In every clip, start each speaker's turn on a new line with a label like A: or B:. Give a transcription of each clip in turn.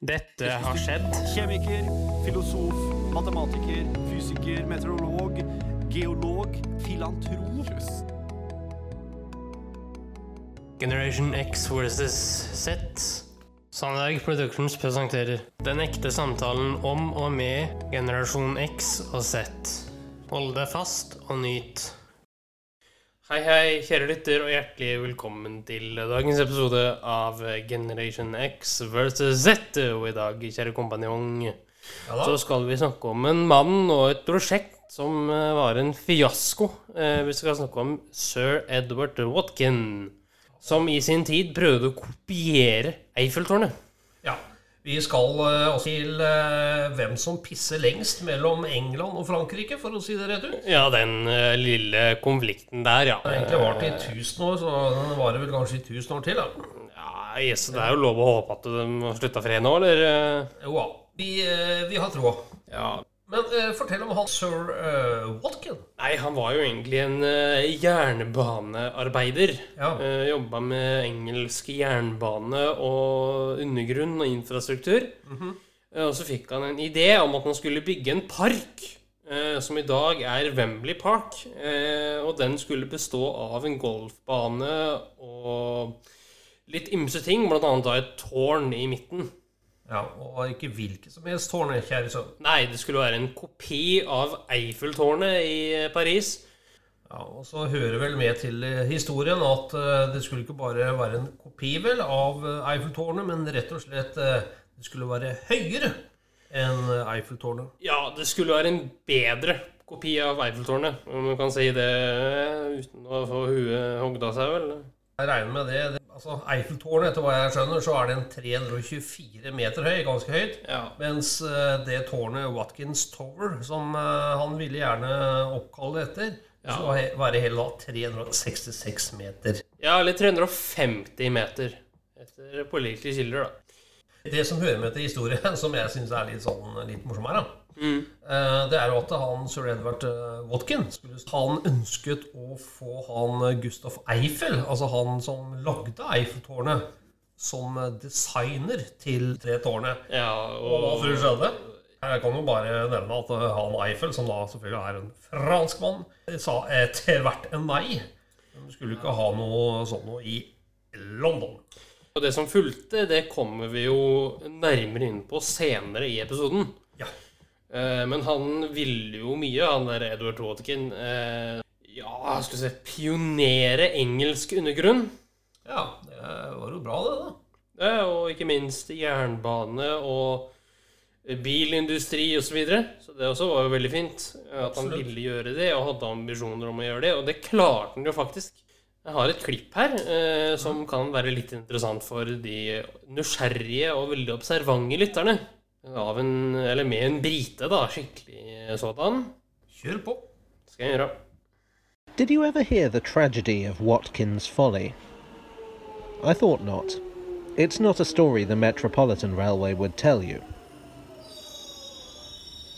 A: Dette har skjedd.
B: Kjemiker, filosof, matematiker, fysiker, meteorolog, geolog, filantrop.
A: Generation X versus Z. Sandberg Productions presenterer Den ekte samtalen om og med generasjon X og Z. Hold deg fast og nyt. Hei, hei, kjære lytter, og hjertelig velkommen til dagens episode av Generation X versus Z. Og i dag, kjære kompanjong, så skal vi snakke om en mann og et prosjekt som eh, var en fiasko. Eh, Vi skal snakke om sir Edward Watkin, som i sin tid prøvde å kopiere Eiffeltårnet.
C: Ja. Vi skal eh, også til eh, hvem som pisser lengst mellom England og Frankrike, for å si det rett ut.
A: Ja, den eh, lille konflikten der, ja.
C: Den har egentlig vart i 1000 år, så den varer vel kanskje i 1000 år til. da.
A: ja yes, det er jo lov å håpe at de har slutta fred nå, eller?
C: Jo da. Vi, eh, vi har troa.
A: Ja.
C: Men uh, fortell om han sir uh, Watkin.
A: Nei, han var jo egentlig en uh, jernbanearbeider.
C: Ja.
A: Uh, Jobba med engelsk jernbane og undergrunn og infrastruktur. Eh, og så fikk han en idé om at han skulle bygge en park, som i dag er Wembley Park. Og den skulle bestå av en golfbane og litt ymse ting, blant annet da et tårn i midten.
C: Ja, Og ikke hvilket som helst tårn, kjære sønn.
A: Nei, det skulle være en kopi av Eiffeltårnet i eh, Paris.
C: Ja, og så hører vel med til eh, historien at eh, det skulle ikke bare være en kopi vel av Eiffeltårnet, men rett og slett det skulle være høyere enn Eiffeltårnet.
A: Ja, det skulle være en bedre kopi av Eiffeltårnet, om man kan si det uten å få huet hogd av seg, vel?
C: Jeg regner med det. Altså Eiffeltårnet, etter hva jeg skjønner, så er den 324 meter høy, ganske høyt.
A: Ja.
C: Mens eh, det tårnet Watkins Tower, som eh, han ville gjerne oppkalle etter,
A: Ja.
C: så var det hele da 366 meter.
A: Ja, eller 350 meter, etter pålitelige kilder, da.
C: Det som hører med til historien, som jeg syns er litt sånn litt morsom her, da,
A: Mm.
C: eh, det er jo at han sir Edward eh, Watkin Han ønsket å få han eh, Gustav Eiffel, altså han som lagde Eiffeltårnet, som designer til tre tårnet.
A: Ja,
C: Og
A: og
C: for skjedde? Jeg kan jo bare nevne at han Eiffel, som da selvfølgelig er en franskmann, sa etter hvert en nei. De skulle ikke ha noe sånt noe i London.
A: og det som fulgte, det kommer vi jo nærmere inn på senere i episoden.
C: Ja.
A: Eh, Men han ville jo mye, han der Edward Watkin. eh, Ja, skal vi se Pionere engelsk undergrunn.
C: Ja, det var jo bra, det, da.
A: Ja, og ikke minst jernbane og bilindustri osv. Så, videre. så det også var jo veldig fint at han ville gjøre det og hadde ambisjoner om å gjøre det. Og det klarte han jo faktisk. Jeg har et klipp her eh, som kan være litt interessant for de nysgjerrige og veldig observante lytterne. Er av en, eller med en brite, da. Skikkelig sådan.
C: Kjør på.
A: Skal jeg gjøre.
D: Did you ever hear the tragedy of Watkins' Folly? I thought not. It's not a story the Metropolitan Railway would tell you.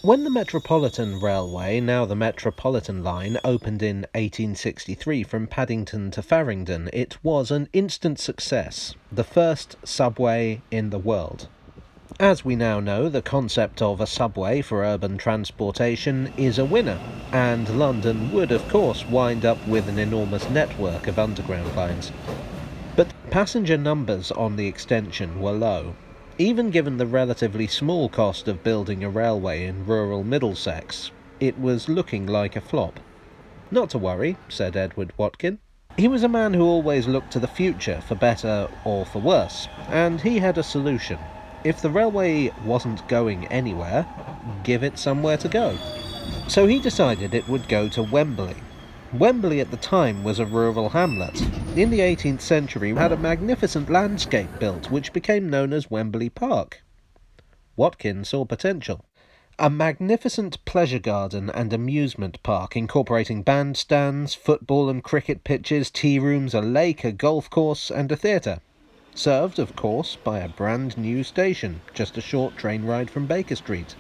D: When the Metropolitan Railway, now the Metropolitan Line, opened in 1863 from Paddington to Farringdon, it was an instant success, the first subway in the world. As we now know, the concept of a subway for urban transportation is a winner, and London would, of course, wind up with an enormous network of underground lines. But passenger numbers on the extension were low. Even given the relatively small cost of building a railway in rural Middlesex, it was looking like a flop. Not to worry, said Edward Watkin. He was a man who always looked to the future for better or for worse, and he had a solution. If the railway wasn't going anywhere, give it somewhere to go. So he decided it would go to Wembley. Wembley at the time was a rural hamlet. In the 18th century, had a magnificent landscape built which became known as Wembley Park. Watkin saw potential. A magnificent pleasure garden and amusement park incorporating bandstands, football and cricket pitches, tea rooms, a lake, a golf course, and a theatre. Served, of course, by a brand new station, just a short train ride from Baker Street.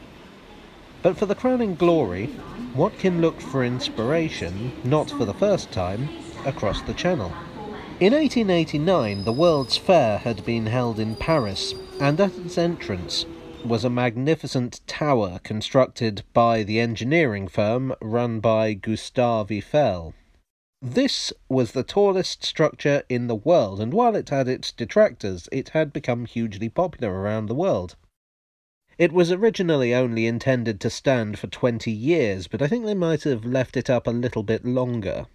D: But for the crowning glory, Watkin looked for inspiration, not for the first time, across the Channel. In 1889, the World's Fair had been held in Paris, and at its entrance was a magnificent tower constructed by the engineering firm run by Gustave Eiffel. This was the tallest structure in the world, and while it had its detractors, it had become hugely popular around the world. It was originally only intended to stand for 20 years, but I think they might have left it up a little bit longer.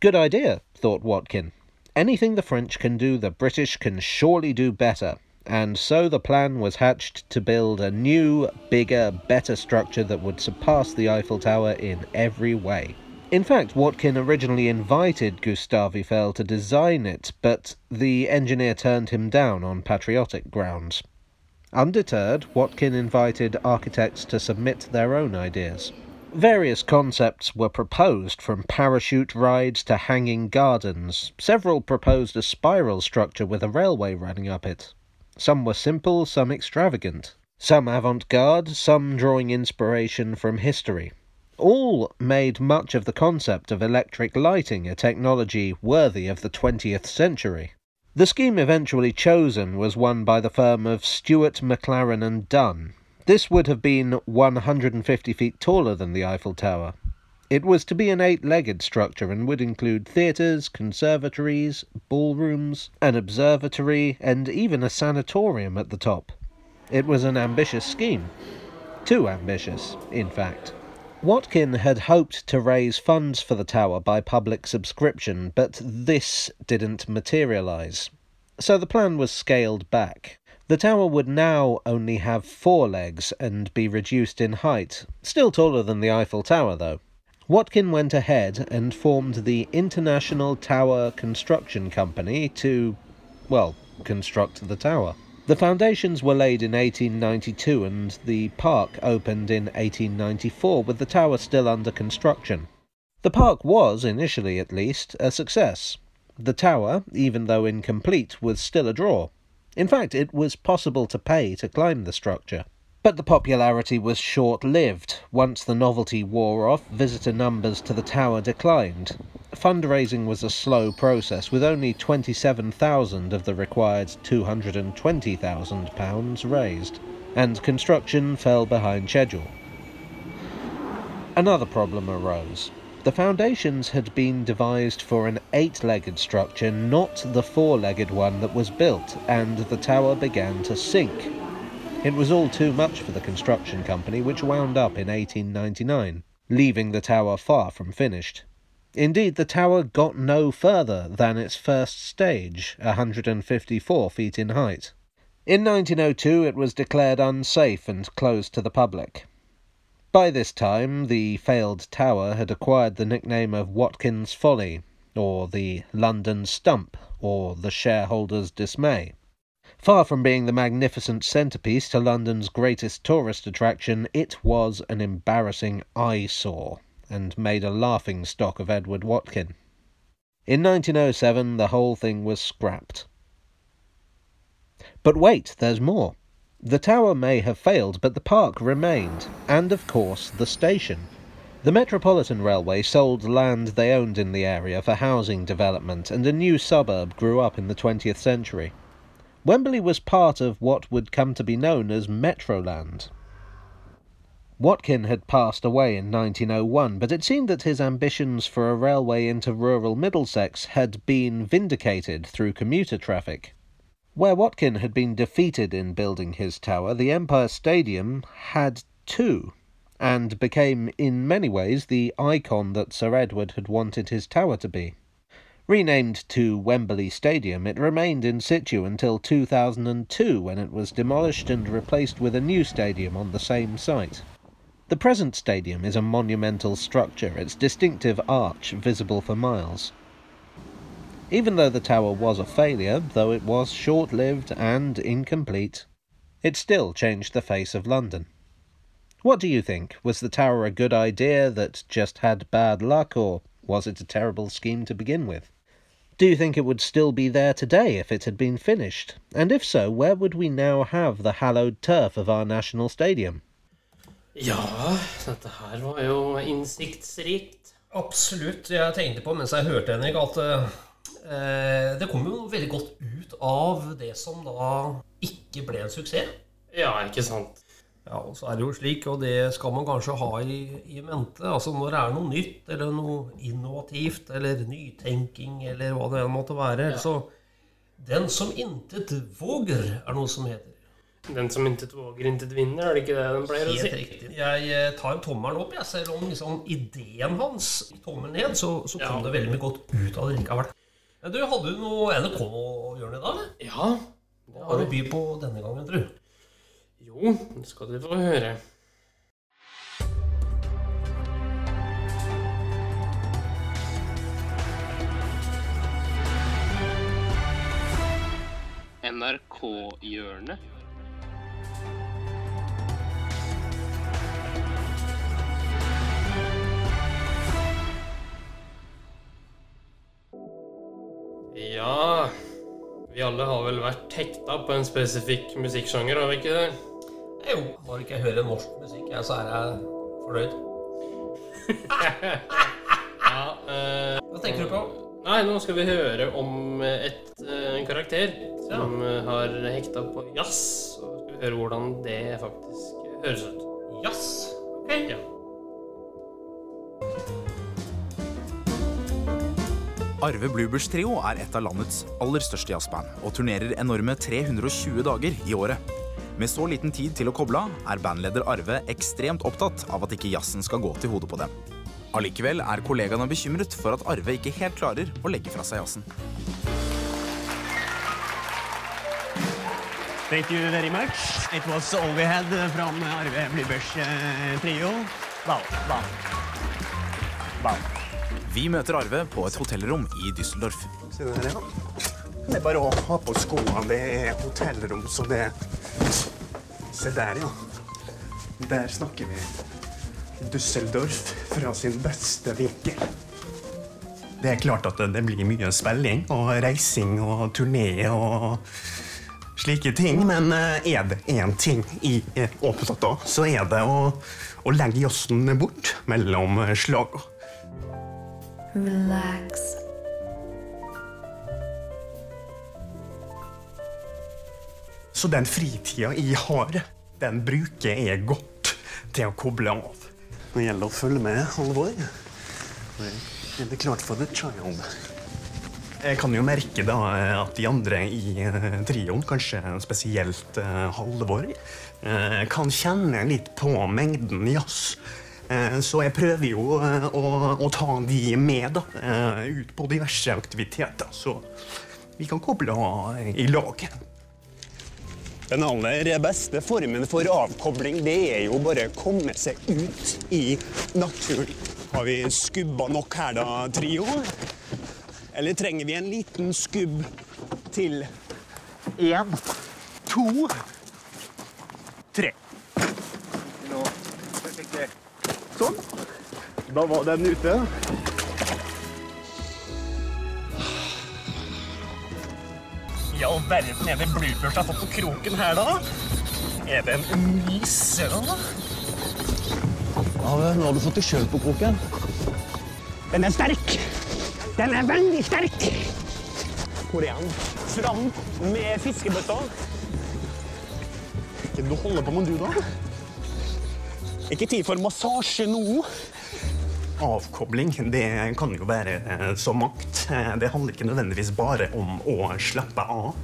D: Good idea, thought Watkin. Anything the French can do, the British can surely do better. And so the plan was hatched to build a new, bigger, better structure that would surpass the Eiffel Tower in every way. In fact, Watkin originally invited Gustave Eiffel to design it, but the engineer turned him down on patriotic grounds. Undeterred, Watkin invited architects to submit their own ideas. Various concepts were proposed, from parachute rides to hanging gardens. Several proposed a spiral structure with a railway running up it. Some were simple, some extravagant. Some avant garde, some drawing inspiration from history. All made much of the concept of electric lighting, a technology worthy of the 20th century. The scheme eventually chosen was one by the firm of Stewart, McLaren and Dunn. This would have been 150 feet taller than the Eiffel Tower. It was to be an eight-legged structure and would include theatres, conservatories, ballrooms, an observatory, and even a sanatorium at the top. It was an ambitious scheme. Too ambitious, in fact. Watkin had hoped to raise funds for the tower by public subscription, but this didn't materialise. So the plan was scaled back. The tower would now only have four legs and be reduced in height. Still taller than the Eiffel Tower, though. Watkin went ahead and formed the International Tower Construction Company to, well, construct the tower. The foundations were laid in 1892 and the park opened in 1894 with the tower still under construction. The park was, initially at least, a success. The tower, even though incomplete, was still a draw. In fact, it was possible to pay to climb the structure. But the popularity was short lived. Once the novelty wore off, visitor numbers to the tower declined. Fundraising was a slow process, with only 27,000 of the required £220,000 raised, and construction fell behind schedule. Another problem arose. The foundations had been devised for an eight legged structure, not the four legged one that was built, and the tower began to sink. It was all too much for the construction company, which wound up in 1899, leaving the tower far from finished. Indeed, the tower got no further than its first stage, 154 feet in height. In 1902, it was declared unsafe and closed to the public. By this time, the failed tower had acquired the nickname of Watkins Folly, or the London Stump, or the Shareholders' Dismay. Far from being the magnificent centrepiece to London's greatest tourist attraction, it was an embarrassing eyesore, and made a laughing stock of Edward Watkin. In 1907, the whole thing was scrapped. But wait, there's more. The tower may have failed, but the park remained, and of course the station. The Metropolitan Railway sold land they owned in the area for housing development, and a new suburb grew up in the 20th century. Wembley was part of what would come to be known as Metroland. Watkin had passed away in 1901, but it seemed that his ambitions for a railway into rural Middlesex had been vindicated through commuter traffic. Where Watkin had been defeated in building his tower, the Empire Stadium had two, and became in many ways the icon that Sir Edward had wanted his tower to be. Renamed to Wembley Stadium, it remained in situ until 2002 when it was demolished and replaced with a new stadium on the same site. The present stadium is a monumental structure, its distinctive arch visible for miles. Even though the tower was a failure, though it was short lived and incomplete, it still changed the face of London. What do you think? Was the tower a good idea that just had bad luck, or was it a terrible scheme to begin with? Do you think it would still be there today if it had been finished? And if so, where would we now have the hallowed turf of our national stadium?
A: Ja, dette her var jo innsiktsrikt.
C: Absolutt. Jeg tenkte på mens jeg hørte Henrik, at eh, det kom jo veldig godt ut av det som da ikke ble en suksess.
A: Ja, ikke sant.
C: Ja, og så er det jo slik, og det skal man kanskje ha i, i mente, altså når det er noe nytt, eller noe innovativt, eller nytenking, eller hva det enn måtte være, så den som intet våger, er noe som heter.
A: Den som intet våger, intet vinner, er det ikke det den pleier å
C: Helt
A: si?
C: riktig. Jeg eh, tar tommelen opp, jeg, selv om liksom ideen hans tommelen ned, så, så kom
A: Ja.
C: det veldig mye godt ut av det likevel. Men du, hadde du noe NRK å gjøre i dag, eller?
A: Ja, det
C: Hva
A: har
C: har du by på denne gangen, tru?
A: Jo, det skal du få høre. NRK-hjørnet. Hekta på en spesifikk musikksjanger, har vi ikke det?
C: Jo, når ikke jeg hører norsk musikk, jeg, så er jeg fornøyd.
A: Ja, eh,
C: Hva tenker du på?
A: Nei, nå skal vi høre om et, eh, en karakter som ja. har hekta på jazz. Og skal vi høre hvordan det faktisk høres ut.
E: Arve Bluebers Trio er et av landets aller største jazzband og turnerer enorme 320 dager i året. Med så liten tid til å koble av er bandleder Arve ekstremt opptatt av at ikke jazzen skal gå til hodet på dem. Allikevel er kollegaene bekymret for at Arve ikke helt klarer å legge fra seg jazzen.
F: Thank you very much. It was all we had from Arve Bluebers uh, trio. Wow, wow. Wow.
E: Vi møter Arve på et hotellrom i Düsseldorf.
G: Se der, ja. Det er bare å ha på skoene. Det er hotellrom, så det Se der, ja. Der snakker vi Düsseldorf fra sin beste vinkel. Det er klart at det blir mye spilling og reising og turné og slike ting, men eh, er det én ting jeg er opptatt av, så er det å, å legge jazzen bort mellom slagene.
H: Relax.
G: Så den fritida jeg har, den bruker jeg godt til å koble av. Nå gjelder det å følge med, Halvor. Er det klart for the child? Jeg kan jo merke da at de andre i eh, trioen, kanskje spesielt eh, Halvor, eh, kan kjenne litt på mengden jazz. Eh, Så jeg prøver jo eh, å, å ta de med da, eh, ut på diverse aktiviteter, så vi kan koble av i lag. Den aller beste formen for avkobling det er jo bare å komme seg ut i naturen. Har vi skubba nok her da, trio? Eller trenger vi en liten skubb til? Én, to, tre. Da var den ute. I all verden er det Bluebirds har fått på kroken her, da? Er det en myse, da?
F: Ja, nå har du fått deg sjøl på kroken.
G: Den er sterk. Den er veldig sterk. Hvor er han? Fram med fiskebøtta. Hva du holder på med, du, da? Ikke tid for massasje nå. Avkobling det kan jo være eh, så mangt. Eh, Det handler ikke nødvendigvis bare om å slappe av.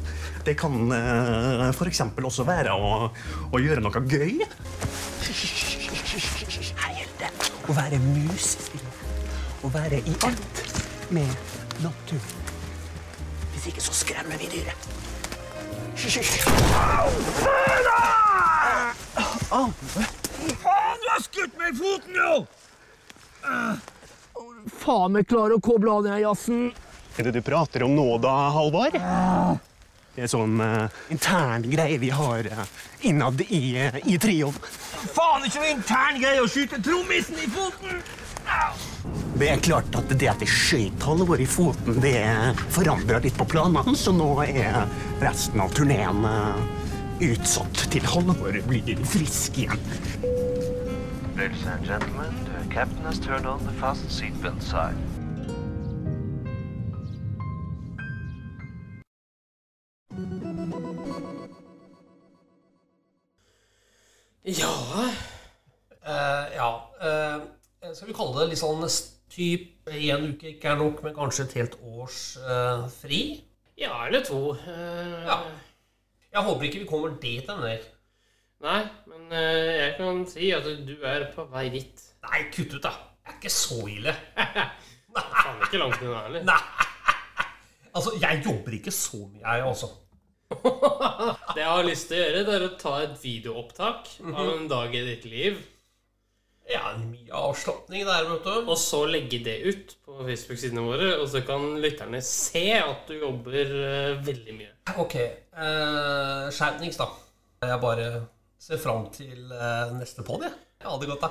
G: Det kan eh, f.eks. også være å, å gjøre noe gøy. Her gjelder det å være musestille. Å være i alt med naturen. Hvis ikke så skremmer vi dyret. Au!
F: Faen, du har skutt meg i foten, jo! Faen meg klarer å koble av den jazzen.
G: Er det du prater om nå, da, Halvard? Det er sånn uh, intern greie vi har uh, innad i, uh, i trioen.
F: Faen, ikke noe intern greie å skyte trommisen i foten!
G: Det er klart at det at jeg skjøt Halvor i foten, det forandra litt på planene, så nå er resten av turneen utsatt til Halvor blir frisk igjen.
I: Ladies and gentlemen, captain has turned on the fasten seatbelt sign.
A: Ja
C: uh, ja. Uh, skal vi kalle det litt sånn type typ én uke ikke er nok, men kanskje et helt års uh, fri?
A: Ja, eller to. Eh,
C: Ja. Jeg håper ikke vi kommer dit ennå.
A: Nei, men jeg kan si at du er på vei dit.
C: Nei, kutt ut, da. Det er ikke så ille.
A: Faen ikke langt unna heller.
C: Nei. Altså, jeg jobber ikke så mye, jeg, altså.
A: Det jeg har lyst til å gjøre, det er å ta et videoopptak av en dag i ditt liv.
C: Ja, mye avslapning der, vet du.
A: Og så legge det ut på Facebook-sidene våre, og så kan lytterne se at du jobber uh, veldig mye.
C: Ok. Uh, Skjerpnings, da. Jeg bare ser fram til uh, neste podi. Ja, det godt, da.